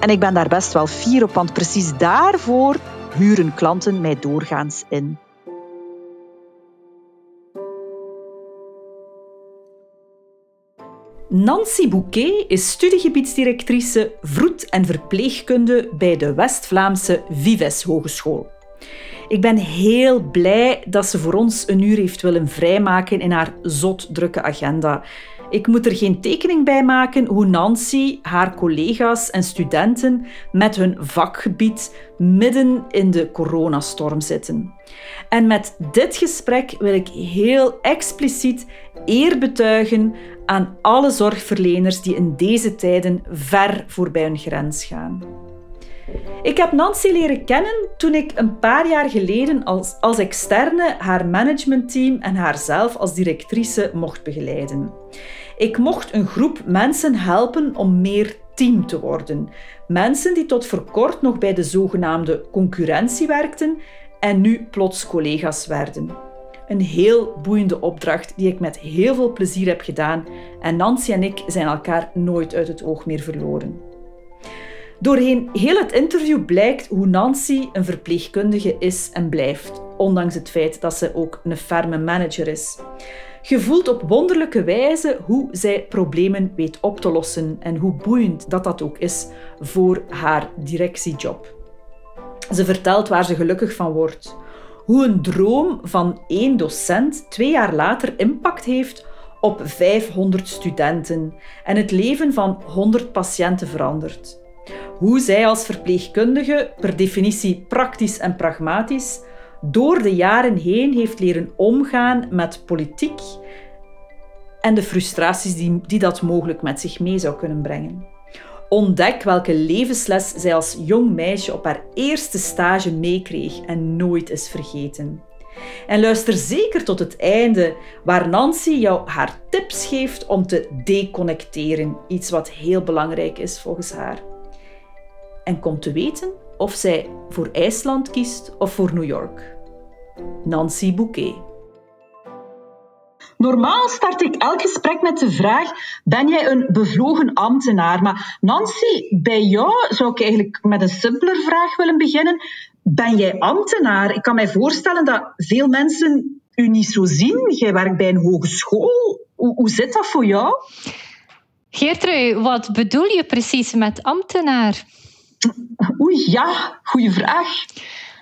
En ik ben daar best wel fier op, want precies daarvoor huren klanten mij doorgaans in. Nancy Bouquet is studiegebiedsdirectrice vroed- en verpleegkunde bij de West-Vlaamse Vives Hogeschool. Ik ben heel blij dat ze voor ons een uur heeft willen vrijmaken in haar zot drukke agenda. Ik moet er geen tekening bij maken hoe Nancy, haar collega's en studenten met hun vakgebied midden in de coronastorm zitten. En met dit gesprek wil ik heel expliciet eer betuigen aan alle zorgverleners die in deze tijden ver voorbij hun grens gaan. Ik heb Nancy leren kennen toen ik een paar jaar geleden als, als externe haar managementteam en haarzelf als directrice mocht begeleiden. Ik mocht een groep mensen helpen om meer team te worden. Mensen die tot voor kort nog bij de zogenaamde concurrentie werkten en nu plots collega's werden. Een heel boeiende opdracht die ik met heel veel plezier heb gedaan en Nancy en ik zijn elkaar nooit uit het oog meer verloren. Doorheen heel het interview blijkt hoe Nancy een verpleegkundige is en blijft, ondanks het feit dat ze ook een ferme manager is. Je voelt op wonderlijke wijze hoe zij problemen weet op te lossen en hoe boeiend dat dat ook is voor haar directiejob. Ze vertelt waar ze gelukkig van wordt. Hoe een droom van één docent twee jaar later impact heeft op 500 studenten en het leven van 100 patiënten verandert. Hoe zij als verpleegkundige, per definitie praktisch en pragmatisch, door de jaren heen heeft leren omgaan met politiek en de frustraties die, die dat mogelijk met zich mee zou kunnen brengen. Ontdek welke levensles zij als jong meisje op haar eerste stage meekreeg en nooit is vergeten. En luister zeker tot het einde, waar Nancy jou haar tips geeft om te deconnecteren, iets wat heel belangrijk is volgens haar. En kom te weten of zij voor IJsland kiest of voor New York. Nancy Bouquet. Normaal start ik elk gesprek met de vraag: ben jij een bevlogen ambtenaar? Maar Nancy, bij jou zou ik eigenlijk met een simpeler vraag willen beginnen. Ben jij ambtenaar? Ik kan mij voorstellen dat veel mensen u niet zo zien. Jij werkt bij een hogeschool. Hoe, hoe zit dat voor jou? Geertrui, wat bedoel je precies met ambtenaar? Oei, ja, goede vraag.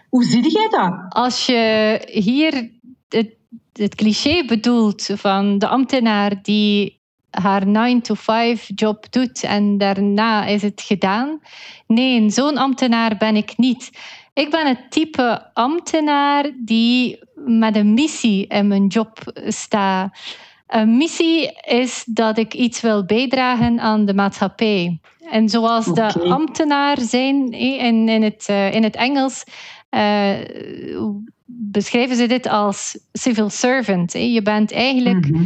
Hoe zie jij dat? Als je hier het, het cliché bedoelt van de ambtenaar die haar 9-to-5 job doet en daarna is het gedaan. Nee, zo'n ambtenaar ben ik niet. Ik ben het type ambtenaar die met een missie in mijn job staat. Een missie is dat ik iets wil bijdragen aan de maatschappij. En zoals de ambtenaar zijn in, in, het, eh, in het Engels, uh, beschrijven ze dit als civil servant. Je bent eigenlijk, mhm.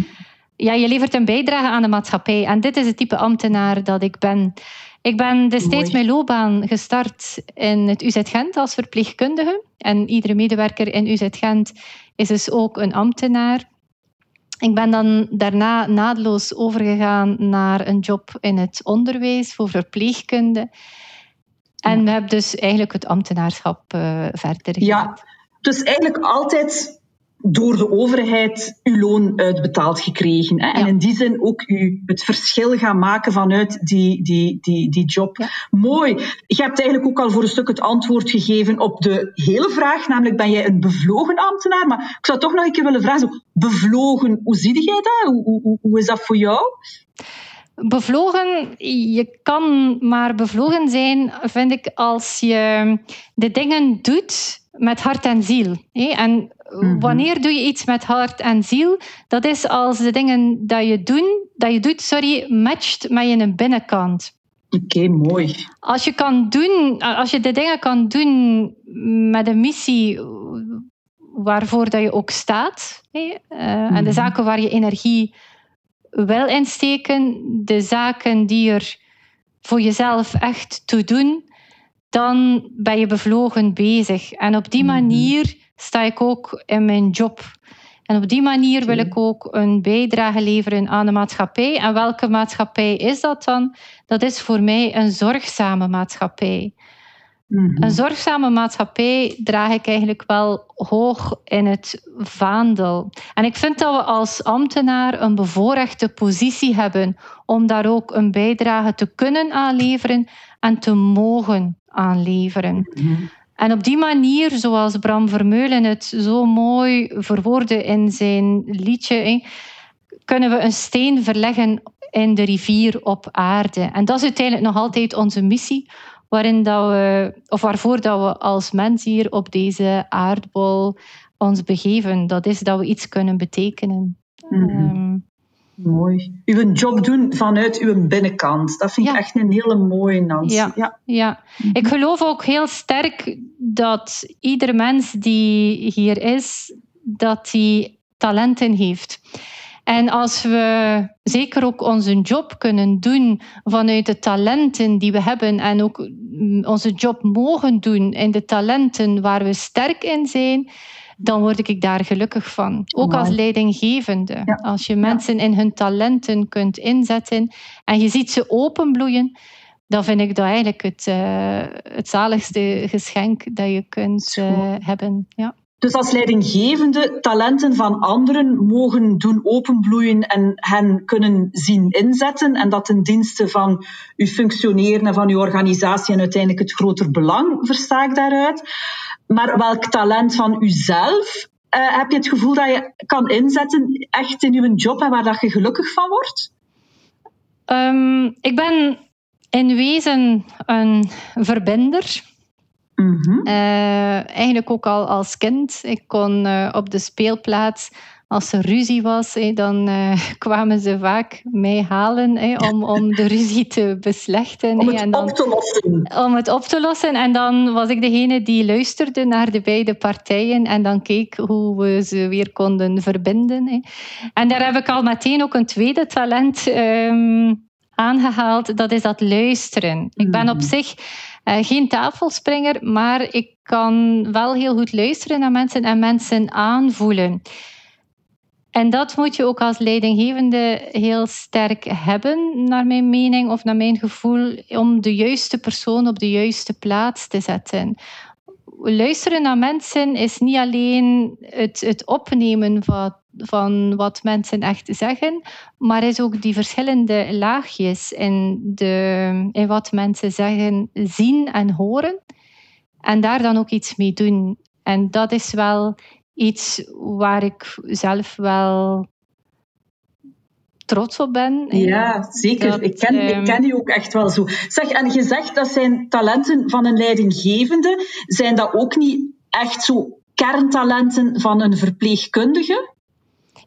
ja, je levert een bijdrage aan de maatschappij. En dit is het type ambtenaar dat ik ben. Ik ben destijds mijn loopbaan gestart in het UZ Gent als verpleegkundige. En iedere medewerker in UZ Gent is dus ook een ambtenaar. Ik ben dan daarna naadloos overgegaan naar een job in het onderwijs voor verpleegkunde. En we hebben dus eigenlijk het ambtenaarschap uh, verder Ja, dus eigenlijk altijd door de overheid uw loon uitbetaald gekregen. Hè? En in die zin ook u het verschil gaan maken vanuit die, die, die, die job. Mooi. Je hebt eigenlijk ook al voor een stuk het antwoord gegeven op de hele vraag, namelijk ben jij een bevlogen ambtenaar? Maar ik zou toch nog een keer willen vragen, bevlogen, hoe zie jij dat? Hoe, hoe, hoe is dat voor jou? Bevlogen, je kan maar bevlogen zijn, vind ik, als je de dingen doet met hart en ziel. En mhm. wanneer doe je iets met hart en ziel? Dat is als de dingen dat je, doen, dat je doet sorry, matcht met je binnenkant. Oké, mooi. Als je, kan doen, als je de dingen kan doen met een missie waarvoor dat je ook staat, hè, uh, en de mhm. zaken waar je energie wil insteken, de zaken die er voor jezelf echt toe doen, dan ben je bevlogen bezig. En op die mhm. manier sta ik ook in mijn job. En op die manier wil ik ook een bijdrage leveren aan de maatschappij. En welke maatschappij is dat dan? Dat is voor mij een zorgzame maatschappij. Mhm. Een zorgzame maatschappij draag ik eigenlijk wel hoog in het vaandel. En ik vind dat we als ambtenaar een bevoorrechte positie hebben om daar ook een bijdrage te kunnen aanleveren en te mogen aanleveren. Mhm. En op die manier, zoals Bram Vermeulen het zo mooi verwoordde in zijn liedje, kunnen we een steen verleggen in de rivier op aarde. En dat is uiteindelijk nog altijd onze missie waarin dat we, of waarvoor dat we als mens hier op deze aardbol ons begeven. Dat is dat we iets kunnen betekenen. Mm -hmm. Mooi. Uw job doen vanuit uw binnenkant. Dat vind ik echt een hele mooie, Nancy. Ja, ja. ja. ik geloof ook heel sterk dat ieder mens die hier is, dat die talenten heeft. En als we zeker ook onze job kunnen doen vanuit de talenten die we hebben en ook mm, onze job mogen doen in de talenten waar we sterk in zijn, dan word ik daar gelukkig van. Ook als leidinggevende. Als je mensen in hun talenten kunt inzetten en je ziet ze openbloeien, dan vind ik dat eigenlijk het, uh, het zaligste geschenk dat je kunt uh, hebben. Ja. Dus als leidinggevende talenten van anderen mogen doen openbloeien en hen kunnen zien inzetten en dat ten dienste van uw functioneren en van uw organisatie en uiteindelijk het groter belang, versta ik daaruit. Maar welk talent van uzelf uh, heb je het gevoel dat je kan inzetten echt in uw job en waar dat je gelukkig van wordt? Um, ik ben in wezen een verbinder. Mm eigenlijk ook al als kind. Ik kon uh, op de speelplaats, als er ruzie was, dan uh, kwamen ze vaak mij halen om, om de ruzie te beslechten. Om het en dan, op te lossen. Om het op te lossen. En dan was ik degene die luisterde naar de beide partijen en dan keek hoe we ze weer konden verbinden. En daar heb ik al meteen ook een tweede talent um, aangehaald. Dat is dat luisteren. Ik ben op mhm. zich uh, geen tafelspringer, maar ik kan wel heel goed luisteren naar mensen en mensen aanvoelen. En dat moet je ook als leidinggevende heel sterk hebben, naar mijn mening of naar mijn gevoel, om de juiste persoon op de juiste plaats te zetten. Luisteren naar mensen is niet alleen het, het opnemen van van wat mensen echt zeggen, maar is ook die verschillende laagjes in, de, in wat mensen zeggen, zien en horen. En daar dan ook iets mee doen. En dat is wel iets waar ik zelf wel trots op ben. Ja, zeker. ik, ken, ik ehm, ken die ook echt wel zo. Zeg, en je zegt dat zijn talenten van een leidinggevende. Zijn dat ook niet echt zo kerntalenten van een verpleegkundige?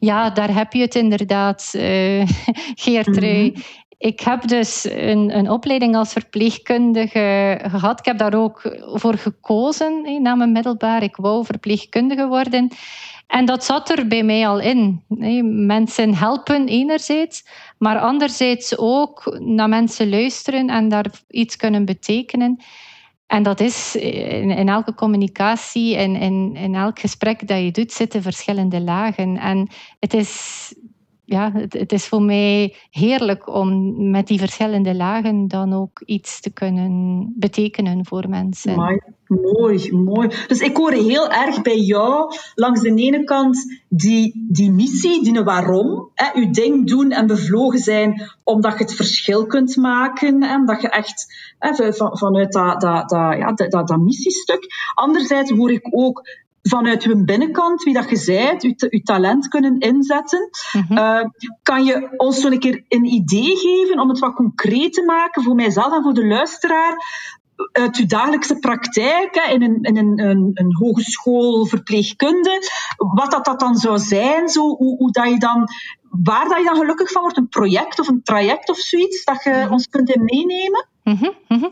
Ja, daar heb je het inderdaad, uh, Geertrui. Mhm. Ik heb dus een, een opleiding als verpleegkundige gehad. Ik heb daar ook voor gekozen na mijn middelbaar. Ik wou verpleegkundige worden. En dat zat er bij mij al in. Mensen helpen enerzijds, maar anderzijds ook naar mensen luisteren en daar iets kunnen betekenen. En dat is in, in elke communicatie en in, in elk gesprek dat je doet, zitten verschillende lagen. En het is ja, het, is voor mij heerlijk om met die verschillende lagen dan ook iets te kunnen betekenen voor mensen. mooi, mooi. Dus ik hoor heel erg bij jou langs de ene kant die, die missie, die waarom. Hè, je ding doen en bevlogen zijn omdat je het verschil kunt maken. En dat je echt hè, vanuit dat, dat, dat, ja, dat, dat, dat missiestuk. Anderzijds hoor ik ook vanuit hun binnenkant, wie dat je zijt, je, je talent kunnen inzetten. Mhm. Eh, kan je ons zo een keer een idee geven om het wat concreet te maken voor mijzelf en voor de luisteraar? Uit uw dagelijkse praktijk in, een, in een, een, een hogeschool verpleegkunde, wat dat, dat dan zou zijn, zo, hoe, hoe dat je dan, waar dat je dan gelukkig van wordt, een project of een traject of zoiets, dat je mhm. ons kunt in meenemen? Mm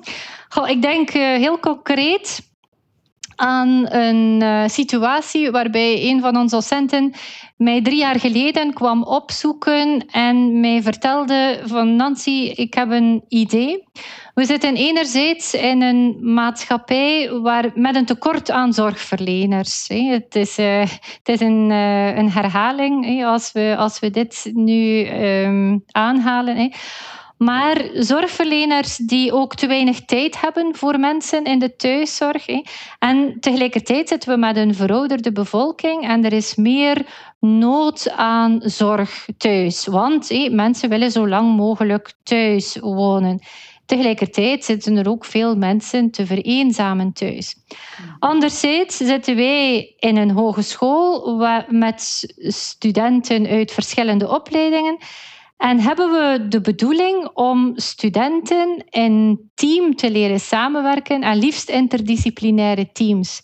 Goh, ik denk uh, heel concreet aan een uh, situatie waarbij een van onze docenten mij drie jaar geleden kwam opzoeken en mij vertelde van Nancy, ik heb een idee. We zitten enerzijds in een maatschappij waar, met een tekort aan zorgverleners. Het is, uh, het is een, uh, een herhaling als, we, als we dit nu um, aanhalen. Maar zorgverleners die ook te weinig tijd hebben voor mensen in de thuiszorg. En tegelijkertijd zitten we met een verouderde bevolking en er is meer nood aan zorg thuis. Want mensen willen zo lang mogelijk thuis wonen. Tegelijkertijd zitten er ook veel mensen te vereenzamen thuis. Anderzijds zitten wij in een hogeschool met studenten uit verschillende opleidingen. En hebben we de bedoeling om studenten in team te leren samenwerken en liefst interdisciplinaire teams.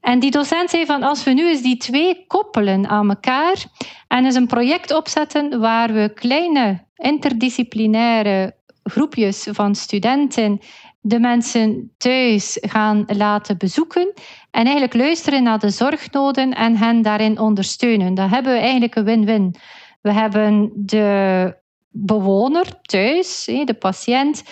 En die docent zei van als we nu eens die twee koppelen aan elkaar en eens een project opzetten waar we kleine interdisciplinaire groepjes van studenten de mensen thuis gaan laten bezoeken en eigenlijk luisteren naar de zorgnoden en hen daarin ondersteunen. Dan hebben we eigenlijk een win-win. We hebben de bewoner thuis, de patiënt,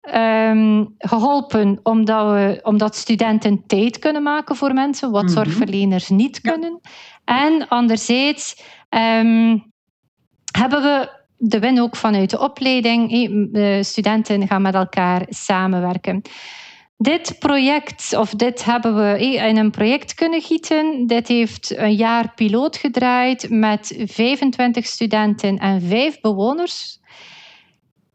ehm, geholpen omdat, we, omdat studenten tijd kunnen maken voor mensen, wat mhm. zorgverleners niet kunnen. En anderzijds ehm, hebben we de win ook vanuit de opleiding. De studenten gaan met elkaar samenwerken. Dit project, of dit hebben we in een project kunnen gieten. Dit heeft een jaar piloot gedraaid met 25 studenten en 5 bewoners.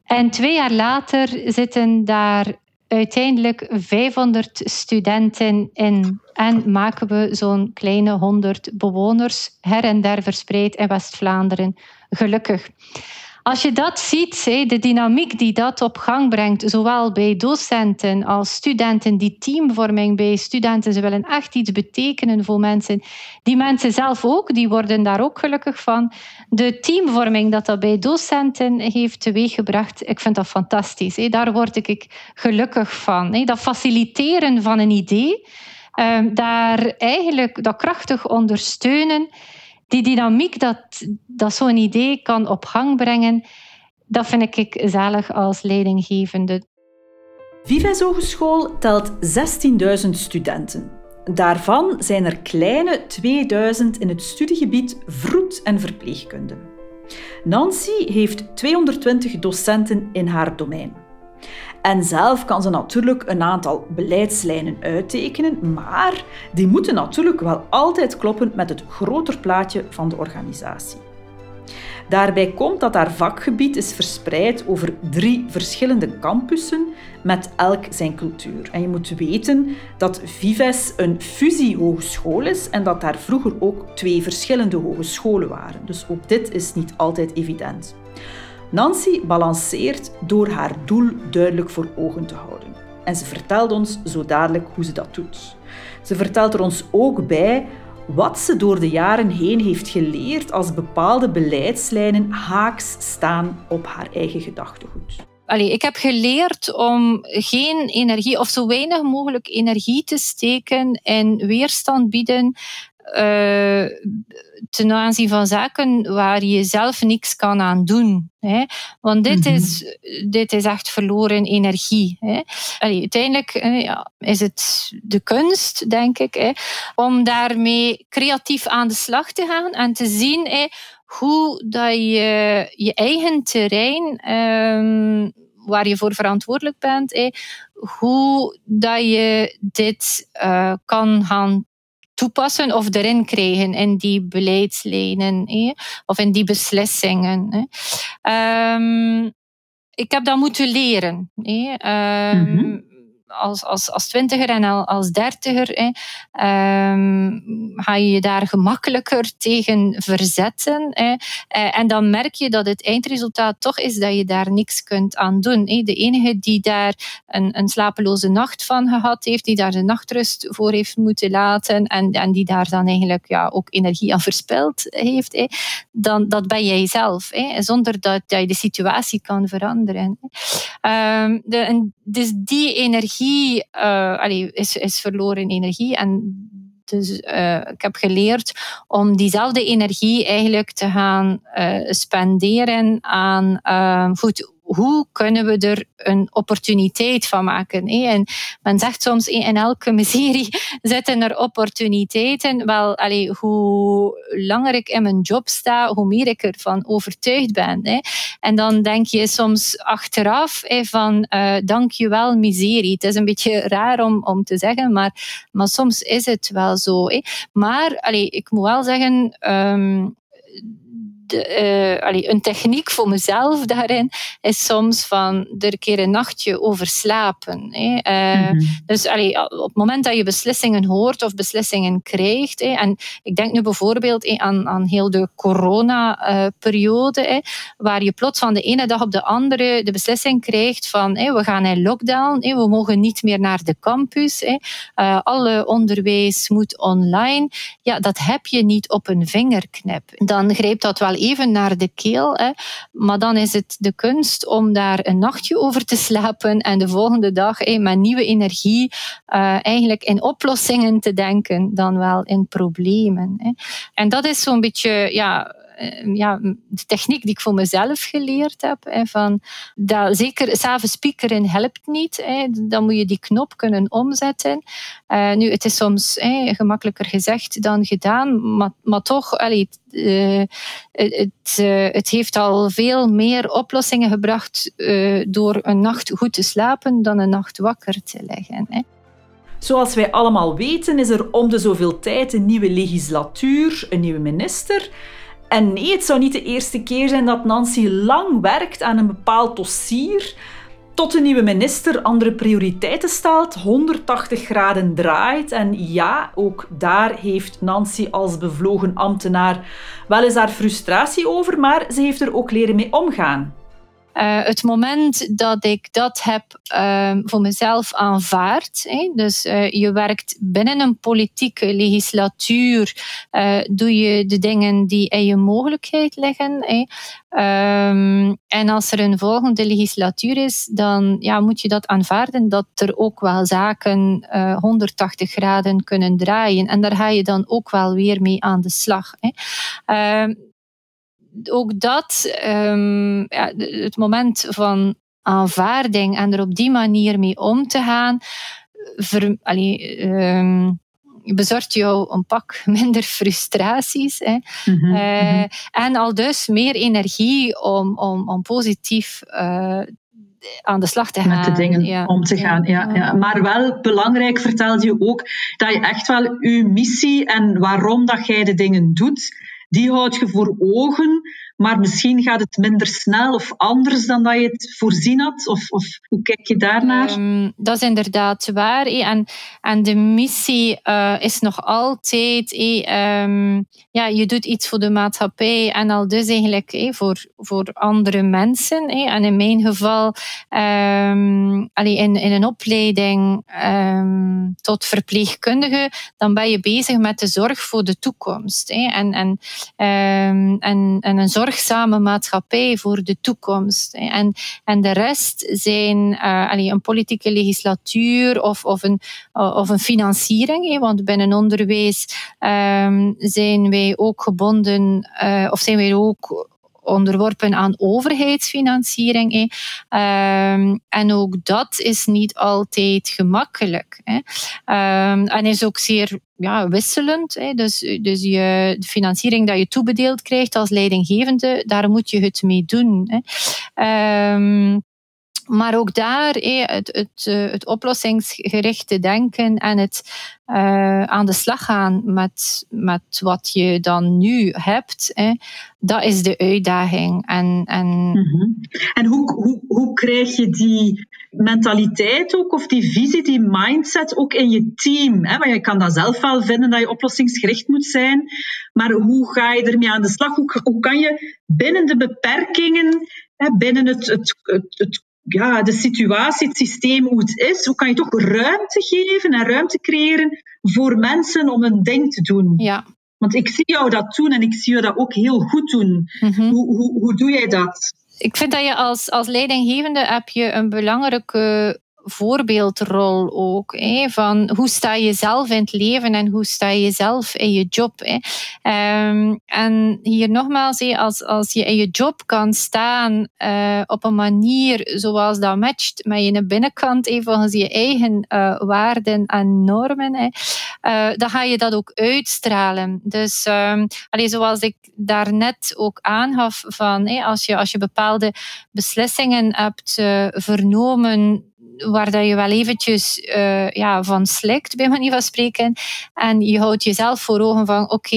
En twee jaar later zitten daar uiteindelijk 500 studenten in. En maken we zo'n kleine 100 bewoners her en der verspreid in West-Vlaanderen gelukkig. Als je dat ziet, de dynamiek die dat op gang brengt, zowel bij docenten als studenten, die teamvorming bij studenten, ze willen echt iets betekenen voor mensen. Die mensen zelf ook, die worden daar ook gelukkig van. De teamvorming dat dat bij docenten heeft teweeggebracht, ik vind dat fantastisch. Daar word ik gelukkig van. Dat faciliteren van een idee, ehm, daar eigenlijk dat krachtig ondersteunen die dynamiek dat, dat zo'n idee kan op gang brengen, dat vind ik zalig als leidinggevende. Vives Hogeschool telt 16.000 studenten. Daarvan zijn er kleine 2000 in het studiegebied vroed- en verpleegkunde. Nancy heeft 220 docenten in haar domein. En zelf kan ze natuurlijk een aantal beleidslijnen uittekenen, maar die moeten natuurlijk wel altijd kloppen met het groter plaatje van de organisatie. Daarbij komt dat haar vakgebied is verspreid over drie verschillende campussen met elk zijn cultuur. En je moet weten dat Vives een fusiehogeschool is en dat daar vroeger ook twee verschillende hogescholen waren. Dus ook dit is niet altijd evident. Nancy balanceert door haar doel duidelijk voor ogen te houden. En ze vertelt ons zo dadelijk hoe ze dat doet. Ze vertelt er ons ook bij wat ze door de jaren heen heeft geleerd als bepaalde beleidslijnen haaks staan op haar eigen gedachtegoed. Allee, ik heb geleerd om geen energie of zo weinig mogelijk energie te steken in weerstand bieden ten aanzien van zaken waar je zelf niks kan aan doen. Hè? Want dit, mhm. is, dit is echt verloren energie. Hè? uiteindelijk ja, is het de kunst, denk ik, hè, om daarmee creatief aan de slag te gaan en te zien hè, hoe dat je je eigen terrein, ehm, waar je voor verantwoordelijk bent, hoe dat je dit uh, kan gaan toepassen of erin krijgen in die beleidslijnen of in die beslissingen. Eh. Um, ik heb dat moeten leren. Eh. Um, mm als, als, als twintiger en als dertiger hè, um, ga je je daar gemakkelijker tegen verzetten. Hè. Eh, en dan merk je dat het eindresultaat toch is dat je daar niks kunt aan doen. Hè. De enige die daar een, een slapeloze nacht van gehad heeft, die daar de nachtrust voor heeft moeten laten en, en die daar dan eigenlijk ja, ook energie aan verspild heeft, hè, dan, dat ben jij zelf. Hè, zonder dat, dat je de situatie kan veranderen. Um, de, dus die energie energie uh, is, verloren energie. En dus uh, ik heb geleerd om diezelfde energie eigenlijk te gaan uh, spenderen aan uh, goed, hoe kunnen we er een opportuniteit van maken? En men zegt soms in elke miserie zitten er opportuniteiten. Wel, allee, hoe langer ik in mijn job sta, hoe meer ik ervan overtuigd ben. En dan denk je soms achteraf van uh, dankjewel miserie. Het is een beetje raar om, om te zeggen, maar, maar soms is het wel zo. Maar allee, ik moet wel zeggen, um, de, uh, een techniek voor mezelf daarin is soms van er een keer een nachtje over slapen. Hè. Uh, mm-hmm. Dus allee, op het moment dat je beslissingen hoort of beslissingen krijgt, hè, en ik denk nu bijvoorbeeld hè, aan, aan heel de corona-periode, waar je plots van de ene dag op de andere de beslissing krijgt van we gaan in lockdown, we mogen niet meer naar de campus, alle onderwijs moet online. Ja, dat heb je niet op een vingerknip. Dan grijpt dat wel even naar de keel. Hè. Maar dan is het de kunst om daar een nachtje over te slapen en de volgende dag met nieuwe energie uh, eigenlijk in oplossingen te denken dan wel in problemen. Hè. En dat is zo'n beetje ja, eh, ja, de techniek die ik voor mezelf geleerd heb. Hè, van dat, zeker s'avonds spiekeren helpt niet. Hè, dan moet je die knop kunnen omzetten. Uh, nu, het is soms hè, gemakkelijker gezegd dan gedaan, maar, maar toch, allee, uh, het, het, heeft al veel meer oplossingen gebracht door een nacht goed te slapen dan een nacht wakker te leggen. Hè. Zoals wij allemaal weten is er om de zoveel tijd een nieuwe legislatuur, een nieuwe minister. En nee, het zou niet de eerste keer zijn dat Nancy lang werkt aan een bepaald dossier, tot een nieuwe minister andere prioriteiten stelt, 180 graden draait. En ja, ook daar heeft Nancy als bevlogen ambtenaar wel eens haar frustratie over, maar ze heeft er ook leren mee omgaan. Uh, het moment dat ik dat heb uh, voor mezelf aanvaard, dus uh, je werkt binnen een politieke legislatuur, eh, doe je de dingen die in je mogelijkheid liggen. Um, en als er een volgende legislatuur is, dan ja, moet je dat aanvaarden dat er ook wel zaken 180 graden kunnen draaien. En daar ga je dan ook wel weer mee aan de slag. Hè. Ehm, ook dat, um, ja, het moment van aanvaarding en er op die manier mee om te gaan, ver, allee, um, bezorgt jou een pak minder frustraties. Hè. Mm -hmm, uh, En al dus meer energie om, om, om positief uh, aan de slag te gaan. Met de dingen om te gaan, ja, ja. Maar wel belangrijk vertelde je ook dat je echt wel je missie en waarom dat jij de dingen doet, die houd je voor ogen, maar misschien gaat het minder snel of anders dan dat je het voorzien had? Of, of hoe kijk je daarnaar? Um, dat is inderdaad waar. En, en de missie uh, is nog altijd, um, ja, je doet iets voor de maatschappij en al dus eigenlijk voor, voor andere mensen. En in mijn geval, um, allee, in, in een opleiding tot verpleegkundige, dan ben je bezig met de zorg voor de toekomst. En, en, en, en een zorg zorgzame maatschappij voor de toekomst. En, en de rest zijn uh, een politieke legislatuur of, of, een, of een financiering. Want binnen onderwijs um, zijn wij ook gebonden, uh, of zijn wij ook onderworpen aan overheidsfinanciering. Um, en ook dat is niet altijd gemakkelijk. Hè. Um, en is ook zeer ja, wisselend. Hè. Dus, dus je, de financiering dat je toebedeeld krijgt als leidinggevende, daar moet je het mee doen. Hè. Um, maar ook daar het, het, eh, het oplossingsgerichte denken en het uh, aan de slag gaan met, met wat je dan nu hebt, dat is de uitdaging. En, en, mm en hoe, hoe, hoe krijg je die mentaliteit ook, of die visie, die mindset ook in je team? Hè? Want je kan dat zelf wel vinden dat je oplossingsgericht moet zijn, maar hoe ga je ermee aan de slag? Hoe, hoe kan je binnen de beperkingen, binnen het, het, het, het ja, de situatie, het systeem hoe het is, hoe kan je toch ruimte geven en ruimte creëren voor mensen om een ding te doen? Ja. Want ik zie jou dat doen en ik zie jou dat ook heel goed doen. Mhm. hoe, hoe, hoe doe jij dat? Ik vind dat je als, als leidinggevende heb je een belangrijke voorbeeldrol ook. Hè, van hoe sta je zelf in het leven en hoe sta je zelf in je job. Hè. Ehm, en hier nogmaals, hè, als, als je in je job kan staan uh, op een manier zoals dat matcht met je binnenkant, hè, volgens je eigen uh, waarden en normen, hè, uh, dan ga je dat ook uitstralen. Dus um, zoals ik daarnet ook aangaf, van, als, je, als je bepaalde beslissingen hebt vernomen waar dat je wel eventjes uh, ja, van slikt, bij manier van spreken. En je houdt jezelf voor ogen van, oké,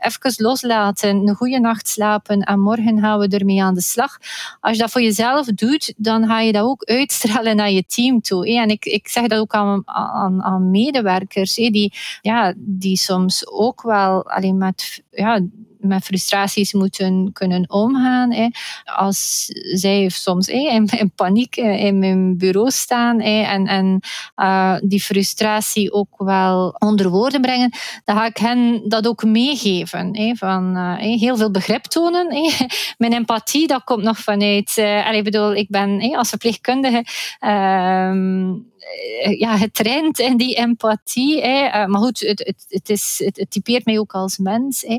even loslaten, een goede nacht slapen en morgen gaan we ermee aan de slag. Als je dat voor jezelf doet, dan ga je dat ook uitstralen naar je team toe. En ik, ik zeg dat ook aan, aan, aan medewerkers, die, ja, die soms ook wel alleen met ja, met frustraties moeten kunnen omgaan. Hè. Als zij soms hè, in, paniek in mijn bureau staan hè, en, en uh, die frustratie ook wel onder woorden brengen, dan ga ik hen dat ook meegeven. Hè, van uh, heel veel begrip tonen. Hè. Mijn empathie, dat komt nog vanuit. Uh, ik bedoel, ik ben als verpleegkundige. Uh, eh, ja, getraind in die empathie. Hè. Uh, maar goed, het, het, het, is, het, het, typeert mij ook als mens. Hè.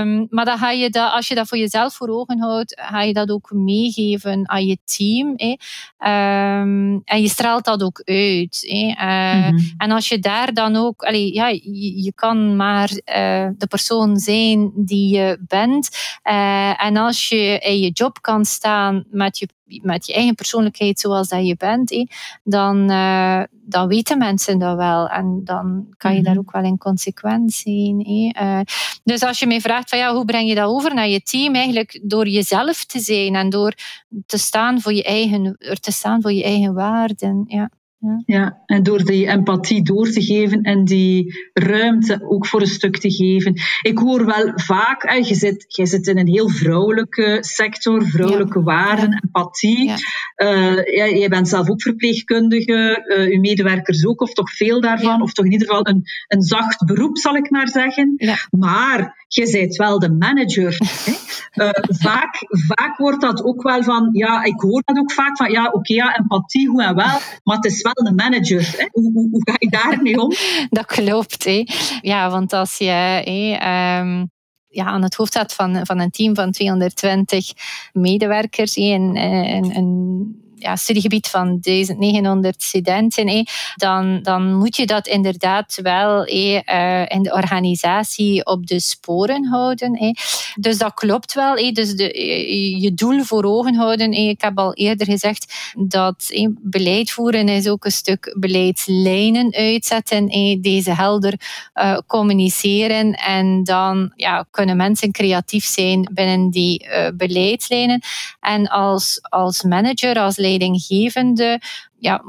Um, maar dan ga je dat, als je dat voor jezelf voor ogen houdt, ga je dat ook meegeven aan je team. Hè. Um, en je straalt dat ook uit. Hè. Uh, mm -hmm. En als je daar dan ook, allee, ja, je, je kan maar uh, de persoon zijn die je bent. en als je in je job kan staan met je met je eigen persoonlijkheid zoals dat je bent, dan, uh, dan weten mensen dat wel. En dan kan je daar mhm. ook wel in consequent zijn. Uh, dus als je mij vraagt van ja, hoe breng je dat over naar je team? Eigenlijk door jezelf te zijn en door te staan voor je eigen, er te staan voor je eigen waarden. Ja. Ja. ja, en door die empathie door te geven en die ruimte ook voor een stuk te geven. Ik hoor wel vaak, eh, je, zit, je zit in een heel vrouwelijke sector, vrouwelijke waarden, empathie. Ja. Jij bent zelf ook verpleegkundige, uh, uw medewerkers ook, of toch veel daarvan, of toch in ieder geval een, een zacht beroep, zal ik maar zeggen. Maar je bent wel de manager. Hè? Uh, vaak, vaak wordt dat ook wel van, ja, ik hoor dat ook vaak van, ja, oké, okay, ja, empathie, hoe en wel, maar het is wel de manager. Hè? Hoe, ga je daarmee om? Dat klopt, hè. Ja, want als je... Um ja, aan het hoofd staat van, van een team van 220 medewerkers in ja, studiegebied van 1900 studenten, dan, dan moet je dat inderdaad wel eh, in de organisatie op de sporen houden. Dus dat klopt wel. Dus de, eh, je doel voor ogen houden. Ik heb al eerder gezegd dat beleid voeren is ook een stuk beleidslijnen uitzetten. Deze helder uh, communiceren. En dan ja, kunnen mensen creatief zijn binnen die uh, beleidslijnen. En als, als manager, als leidinggevende ja,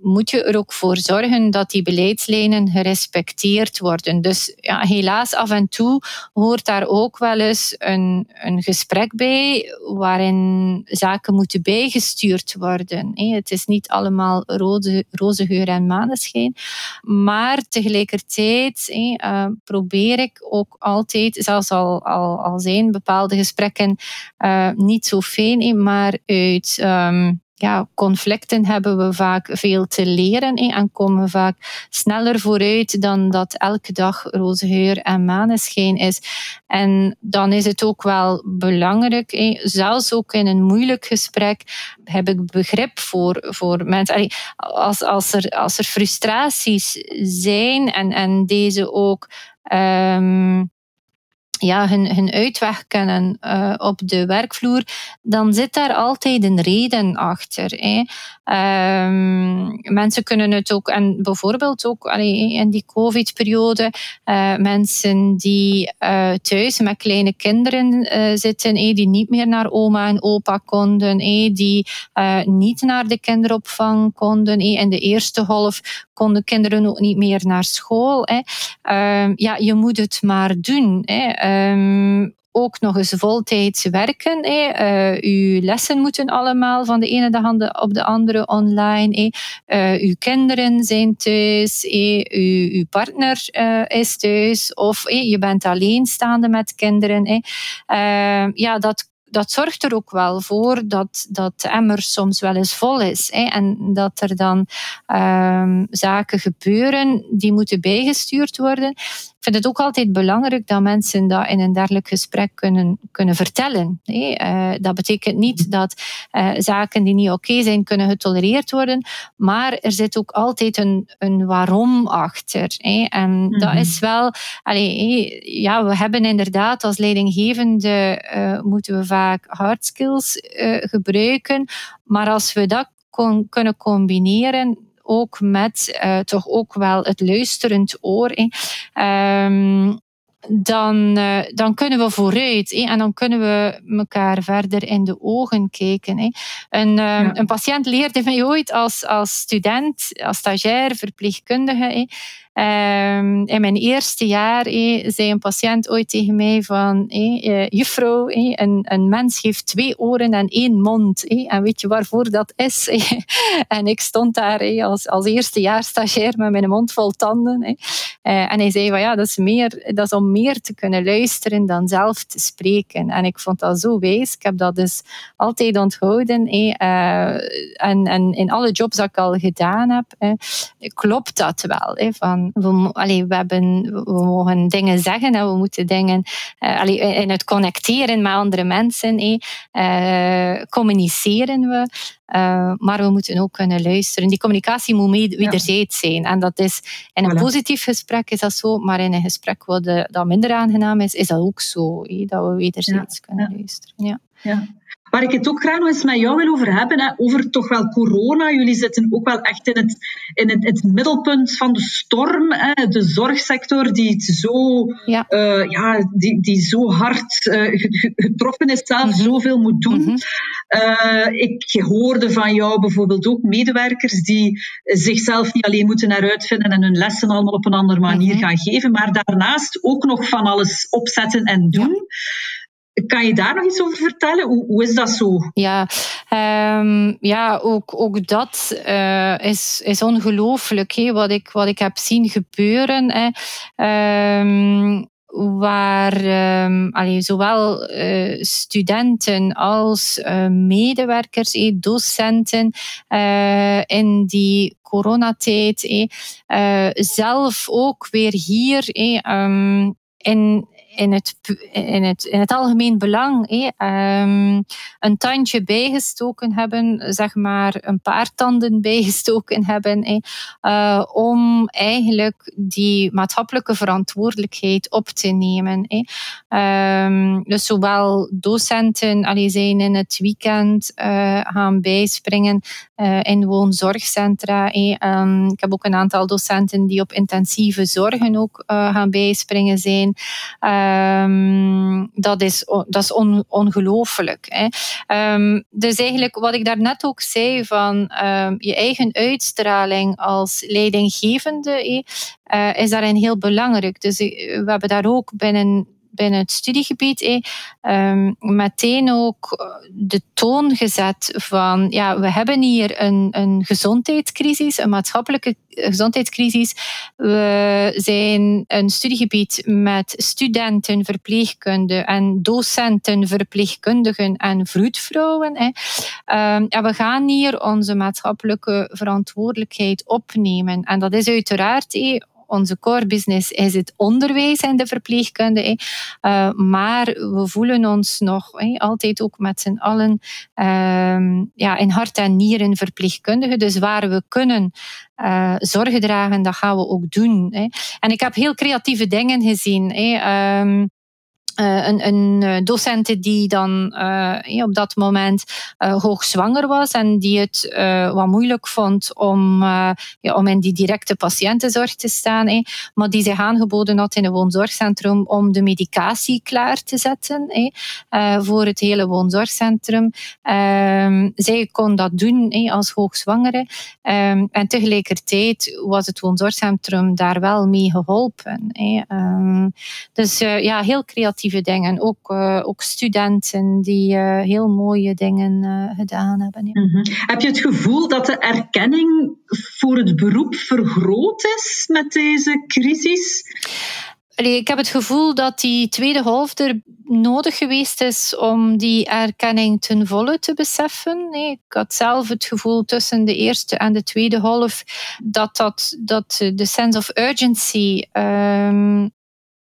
moet je er ook voor zorgen dat die beleidslijnen gerespecteerd worden. Dus ja, helaas af en toe hoort daar ook wel eens een, een gesprek bij waarin zaken moeten bijgestuurd worden. Het is niet allemaal roze, roze geur en maneschijn. Maar tegelijkertijd eh, probeer ik ook altijd, zelfs al, al, al zijn bepaalde gesprekken uh, niet zo fijn, maar uit ehm, ja, conflicten hebben we vaak veel te leren en komen vaak sneller vooruit dan dat elke dag roze geur en maneschijn is. En dan is het ook wel belangrijk, zelfs ook in een moeilijk gesprek, heb ik begrip voor, voor mensen. als, als, er, als er frustraties zijn en, en deze ook. Um, ja, hun, hun uitweg kennen uh, op de werkvloer, dan zit daar altijd een reden achter. Hè. Um, mensen kunnen het ook, en bijvoorbeeld ook allee, in die COVID-periode, uh, mensen die uh, thuis met kleine kinderen zitten, die niet meer naar oma en opa konden, die niet naar de kinderopvang konden. In de eerste golf konden kinderen ook niet meer naar school. Hè. Uh, ja, je moet het maar doen. Um, ook nog eens voltijds werken. Uh, uw lessen moeten allemaal van de ene dag op de andere online. Uh, uw kinderen zijn thuis, hè. Uw, partner uh, is thuis of je bent alleenstaande met kinderen. Uh, ja, dat dat zorgt er ook wel voor dat, dat de emmer soms wel eens vol is. En dat er dan um, zaken gebeuren die moeten bijgestuurd worden. Ik vind het ook altijd belangrijk dat mensen dat in een dergelijk gesprek kunnen, kunnen vertellen. Uh, dat betekent niet dat uh, zaken die niet oké zijn, kunnen getolereerd worden. Maar er zit ook altijd een, een waarom achter. En mm -hmm. dat is wel... Allee, ja, we hebben inderdaad als leidinggevende... Uh, moeten we vaak hard skills gebruiken. Maar als we dat kunnen combineren ook met uh, toch ook wel het luisterend oor. Um, dan, uh, dan kunnen we vooruit en dan kunnen we elkaar verder in de ogen kijken. Een, um, ja. een patiënt leerde mij ooit als, als student, als stagiair, verpleegkundige, Um, in mijn eerste jaar hey, zei een patiënt ooit tegen mij van uh, juffrouw, een, een mens heeft twee oren en één mond. en weet je waarvoor dat is? en ik stond daar als, als eerstejaars stagiair met mijn mond vol tanden. Uh, en hij zei van ja, dat is, meer, dat om meer te kunnen luisteren dan zelf te spreken. En ik vond dat zo wijs. Ik heb dat dus altijd onthouden. Uh, en, en in alle jobs dat ik al gedaan heb, klopt dat wel. van we, allee, we, hebben, we mogen dingen zeggen en we moeten dingen uh, allee, in het connecteren met andere mensen. Eh, communiceren we. Uh, maar we moeten ook kunnen luisteren. Die communicatie moet wederzijds zijn. En dat is in een voilà. positief gesprek is dat zo, maar in een gesprek wat dat minder aangenaam is, is dat ook zo. Dat we wederzijds ja. kunnen luisteren. Ja. Waar ik het ook graag nog eens met jou wil over hebben, hè, over toch wel corona. Jullie zitten ook wel echt in het, in het, het middelpunt van de storm. Hè, de zorgsector die het zo, ja. Uh, ja, die, die zo hard uh, getroffen is, zelf mm -hmm. zoveel moet doen. Mm -hmm. uh, ik hoorde van jou bijvoorbeeld ook medewerkers die zichzelf niet alleen moeten heruitvinden en hun lessen allemaal op een andere manier mm -hmm. gaan geven, maar daarnaast ook nog van alles opzetten en doen. Ja. Kan je daar nog iets over vertellen? Hoe, hoe is dat zo? Ja, um, ja ook, ook dat uh, is, is ongelooflijk wat, ik, wat ik heb zien gebeuren. Hè. Um, waar um, allee, zowel uh, studenten als uh, medewerkers, eh, docenten in die coronatijd zelf ook weer hier um, in, in het, in het, in het algemeen belang um, een tandje bijgestoken hebben, zeg maar een paar tanden bijgestoken hebben, uh, om eigenlijk die maatschappelijke verantwoordelijkheid op te nemen. Um, dus zowel docenten allee, zijn in het weekend uh, gaan bijspringen uh, in woonzorgcentra. Um, ik heb ook een aantal docenten die op intensieve zorgen ook gaan bijspringen zijn. Ehm, dat is, dat is on, ongelooflijk. Ehm, dus eigenlijk wat ik daarnet ook zei van ehm, je eigen uitstraling als leidinggevende eh, is daarin heel belangrijk. Dus we hebben daar ook binnen binnen het studiegebied eh, meteen ook de toon gezet van ja, we hebben hier een, een gezondheidscrisis, een maatschappelijke gezondheidscrisis. We zijn een studiegebied met studenten, verpleegkundigen en docenten, verpleegkundigen en vroedvrouwen. Um, ja, we gaan hier onze maatschappelijke verantwoordelijkheid opnemen. En dat is uiteraard onze core business is het onderwijs en de verpleegkunde. Uh, maar we voelen ons nog altijd ook met z'n allen uh, ja, in hart en nieren verpleegkundigen. Dus waar we kunnen uh, zorgen dragen, dat gaan we ook doen. En ik heb heel creatieve dingen gezien. Um, uh, een, een eh, die dan uh, op dat moment uh, hoogzwanger was en die het wat moeilijk vond om, ja, om in die directe patiëntenzorg te staan, eh, maar die zich aangeboden had in een woonzorgcentrum om de medicatie klaar te zetten eh, voor het hele woonzorgcentrum. Ehm, zij kon dat doen eh, als hoogzwangere um, en tegelijkertijd was het woonzorgcentrum daar wel mee geholpen. Um, dus ja, heel creatief dingen. Ook, uh, ook studenten die uh, heel mooie dingen uh, gedaan hebben. Ja. Mm -hmm. Heb je het gevoel dat de erkenning voor het beroep vergroot is met deze crisis? ik heb het gevoel dat die tweede golf er nodig geweest is om die erkenning ten volle te beseffen. Ik had zelf het gevoel tussen de eerste en de tweede golf dat, dat, dat de sense of urgency um,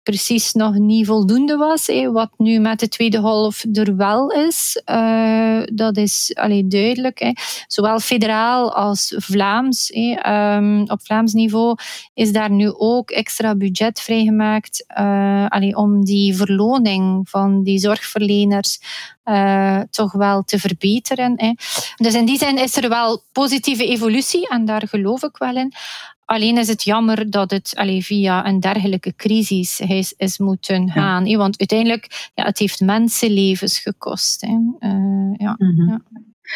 precies nog niet voldoende was. Wat nu met de tweede golf er wel is, uh, dat is allee, duidelijk. Zowel federaal als Vlaams. Um, op Vlaams niveau is daar nu ook extra budget vrijgemaakt uh, om die verloning van die zorgverleners uh, toch wel te verbeteren. Dus in die zin is er wel positieve evolutie en daar geloof ik wel in. Alleen is het jammer dat het allee, via een dergelijke crisis is, is moeten gaan. Ja. Want uiteindelijk, ja, het heeft mensenlevens gekost. Hè. Uh, ja, mm -hmm. ja.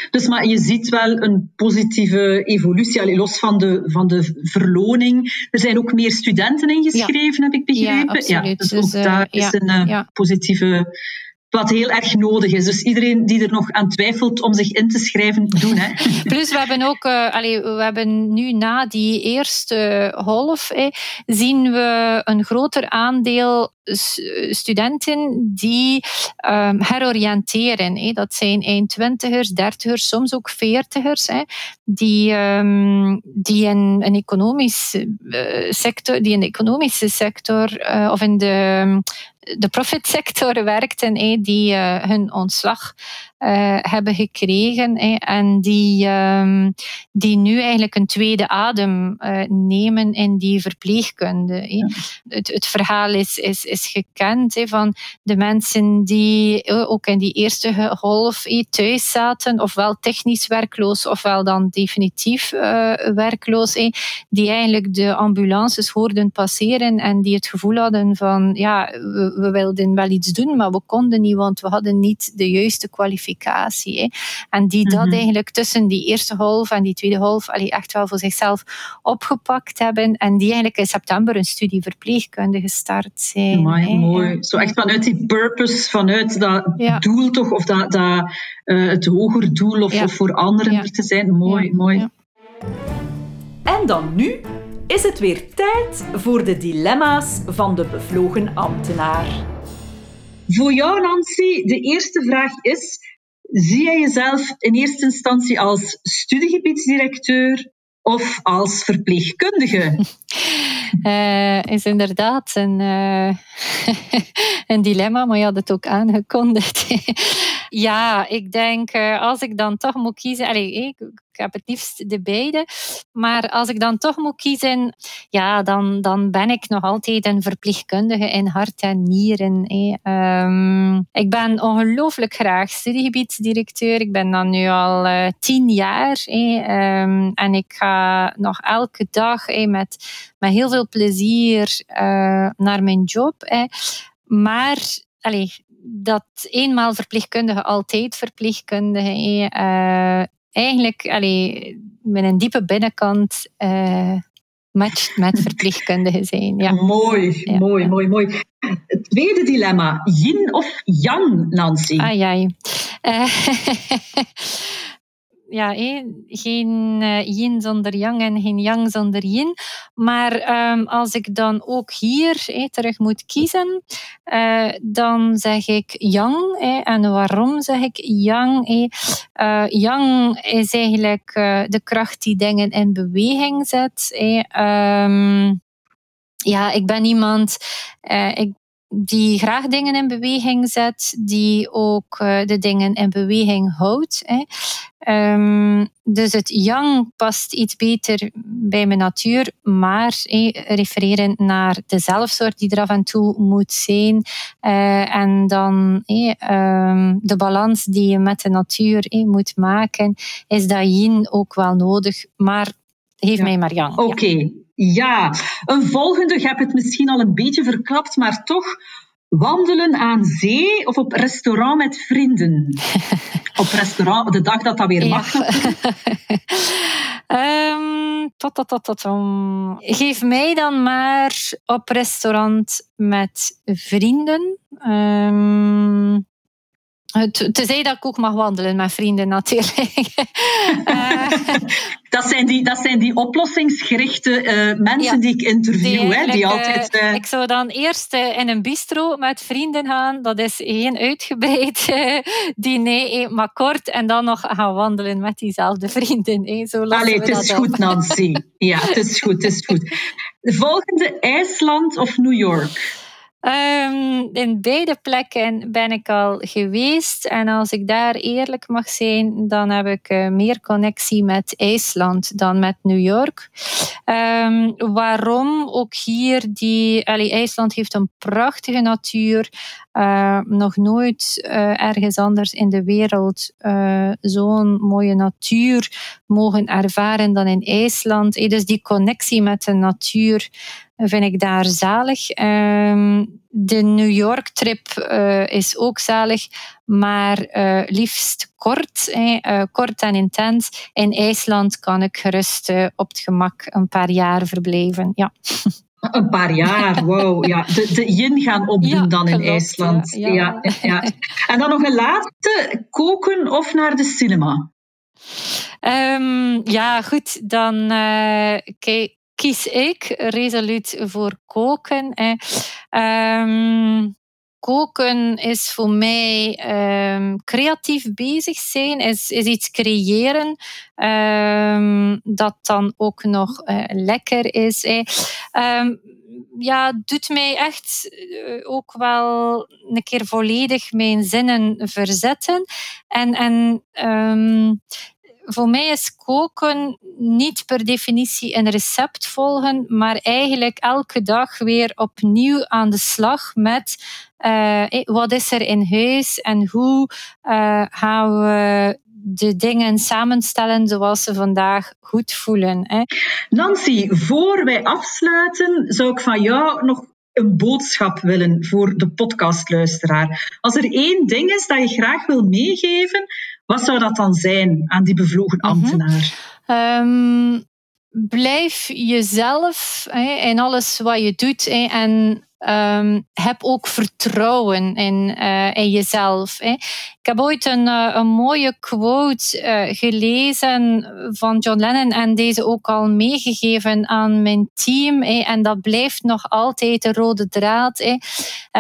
Dus maar je ziet wel een positieve evolutie, allee, los van de, van de verloning. Er zijn ook meer studenten ingeschreven, ja. heb ik begrepen. Ja, ja dus ook dus, uh, daar is een uh, positieve wat heel erg nodig is. Dus iedereen die er nog aan twijfelt om zich in te schrijven, doen. Hè. Plus, we hebben ook, allee, we hebben nu na die eerste golf, eh, zien we een groter aandeel studenten die um, heroriënteren. Eh. Dat zijn eindtwintigers, dertigers, soms ook veertigers, eh, die, um, die in een economische uh, sector, die in de economische sector uh, of in de de profitsector werkten, die uh, hun ontslag uh, hebben gekregen en die, um, die nu eigenlijk een tweede adem uh, nemen in die verpleegkunde. Ja. Het, het, verhaal is, is, is gekend van de mensen die ook in die eerste golf thuis zaten, ofwel technisch werkloos, ofwel dan definitief werkloos, die eigenlijk de ambulances hoorden passeren en die het gevoel hadden van ja, we, we wilden wel iets doen, maar we konden niet, want we hadden niet de juiste kwalificatie Hè. En die dat mhm. eigenlijk tussen die eerste golf en die tweede golf allee, echt wel voor zichzelf opgepakt hebben. En die eigenlijk in september een studie verpleegkunde gestart zijn. Mooi, mooi. Zo echt vanuit die purpose, vanuit dat ja. doel toch, of dat, dat uh, het hoger doel of, ja. of voor anderen er te zijn. Mooi, mooi. En dan nu is het weer tijd voor de dilemma's van de bevlogen ambtenaar. Voor jou, Nancy, de eerste vraag is: Zie jij jezelf in eerste instantie als studiegebiedsdirecteur of als verpleegkundige? Uh, is inderdaad een, uh, een dilemma, maar je had het ook aangekondigd. ja, ik denk uh, als ik dan toch moet kiezen. Allez, ik, heb het liefst de beide. Maar als ik dan toch moet kiezen, ja, dan, dan ben ik nog altijd een verpleegkundige in hart en nieren. Um, ik ben ongelooflijk graag studiegebiedsdirecteur. Ik ben dan nu al tien jaar. Um, en ik ga nog elke dag met, met heel veel plezier uh, naar mijn job. maar allee, dat eenmaal verpleegkundige, altijd verpleegkundige. Uh, eigenlijk allee, met een diepe binnenkant uh, matcht met verpleegkundige zijn. Ja. Mooi, mooi, mooi, mooi. Het tweede dilemma, yin of yang, Nancy? Ah, ja. Uh, ja, geen uh, yin zonder yang en geen yang zonder yin. Maar um, als ik dan ook hier terug moet kiezen, uh, dan zeg ik yang. En waarom zeg ik yang? Uh, yang is eigenlijk de kracht die dingen in beweging zet. Um, ja, ik ben iemand, ik die graag dingen in beweging zet, die ook uh, de dingen in beweging houdt. Hè. Um, dus het yang past iets beter bij mijn natuur, maar hey, refereren naar de zelfsoort die er af en toe moet zijn. Uh, en dan um, de balans die je met de natuur hey, moet maken, is dat yin ook wel nodig, maar geef ja. mij maar yang. Oké. Ja. Ja, een volgende, je hebt het misschien al een beetje verklapt, maar toch wandelen aan zee of op restaurant met vrienden? op restaurant, de dag dat dat weer mag. um, tot, tot, tot, tot, um. Geef mij dan maar op restaurant met vrienden. Um, Tenzij dat ik ook mag wandelen met vrienden natuurlijk. uh, dat, zijn die, dat zijn die oplossingsgerichte uh, mensen ja, die ik interview. Die, hè, die altijd, uh... ik zou dan eerst in een bistro met vrienden gaan. Dat is geen uitgebreid diner, maar kort. En dan nog gaan wandelen met diezelfde vrienden. Zo Allee, het is goed, Nancy. Ja, het is goed, het is goed. De volgende, IJsland of New York? Um, in beide plekken ben ik al geweest. En als ik daar eerlijk mag zijn, dan heb ik uh, meer connectie met IJsland dan met New York. Um, waarom? Ook hier, die, allee, IJsland heeft een prachtige natuur. Uh, nog nooit uh, ergens anders in de wereld zo'n mooie natuur mogen ervaren dan in IJsland. Dus die connectie met de natuur vind ik daar zalig. Ehm, de New York trip is ook zalig, maar liefst kort, kort en intens. In IJsland kan ik gerust op het gemak een paar jaar verblijven. Ja. Een paar jaar, wow. Ja, de, de yin gaan opdoen ja, dan in IJsland. Ja, ja. Ja, En dan nog een laatste, koken of naar de cinema? Um, ja, goed. Dan kijk, kies ik resoluut voor koken. Ehm, koken is voor mij um, creatief bezig zijn, is, is iets creëren um, dat dan ook nog uh, lekker is. Hè. ja, doet mij echt uh, ook wel een keer volledig mijn zinnen verzetten. En, en voor mij is koken niet per definitie een recept volgen, maar eigenlijk elke dag weer opnieuw aan de slag met uh, wat is er in huis en hoe uh, gaan we de dingen samenstellen zoals ze vandaag goed voelen. Hè. Nancy, voor wij afsluiten, zou ik van jou nog een boodschap willen voor de podcastluisteraar. Als er één ding is dat je graag wil meegeven, wat zou dat dan zijn aan die bevlogen mhm. ambtenaar? um, blijf jezelf hè, in alles wat je doet hè, en um, heb ook vertrouwen in, uh, in jezelf. Hè. Ik heb ooit een, uh, een mooie quote uh, gelezen van John Lennon en deze ook al meegegeven aan mijn team. Hè, en dat blijft nog altijd de rode draad. Hè.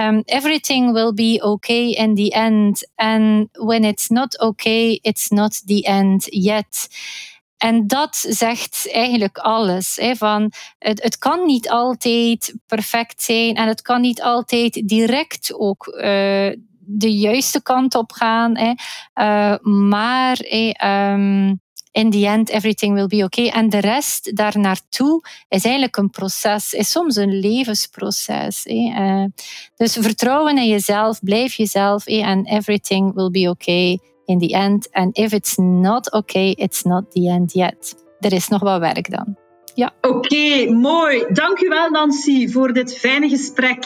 Um, everything will be okay in the end. And when it's not okay, it's not the end yet. En dat zegt eigenlijk alles. Hè, van het, het kan niet altijd perfect zijn en het kan niet altijd direct ook uh, de juiste kant op gaan. Hè. Uh, maar um, in the end, everything will be okay. En de rest daar naartoe is eigenlijk een proces, is soms een levensproces. Hè. Uh, dus vertrouwen in jezelf, blijf jezelf en everything will be okay in the end. And if it's not okay, it's not the end yet. Er is nog wat werk dan. Ja. Oké, okay, mooi. Dank u wel, Nancy, voor dit fijne gesprek.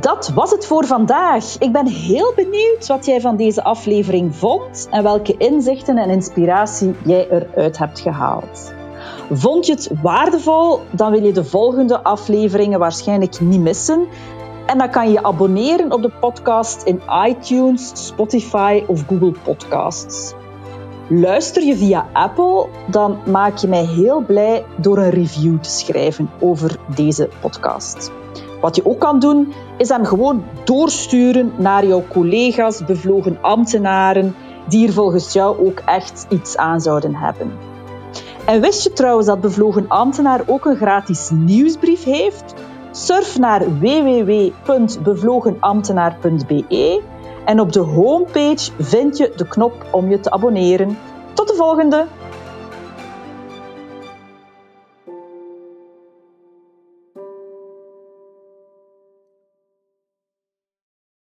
Dat was het voor vandaag. Ik ben heel benieuwd wat jij van deze aflevering vond en welke inzichten en inspiratie jij eruit hebt gehaald. Vond je het waardevol? Dan wil je de volgende afleveringen waarschijnlijk niet missen. En dan kan je je abonneren op de podcast in iTunes, Spotify of Google Podcasts. Luister je via Apple, dan maak je mij heel blij door een review te schrijven over deze podcast. Wat je ook kan doen, is hem gewoon doorsturen naar jouw collega's, bevlogen ambtenaren, die er volgens jou ook echt iets aan zouden hebben. En wist je trouwens dat Bevlogen Ambtenaar ook een gratis nieuwsbrief heeft? Surf naar www.bevlogenambtenaar.be en op de homepage vind je de knop om je te abonneren. Tot de volgende!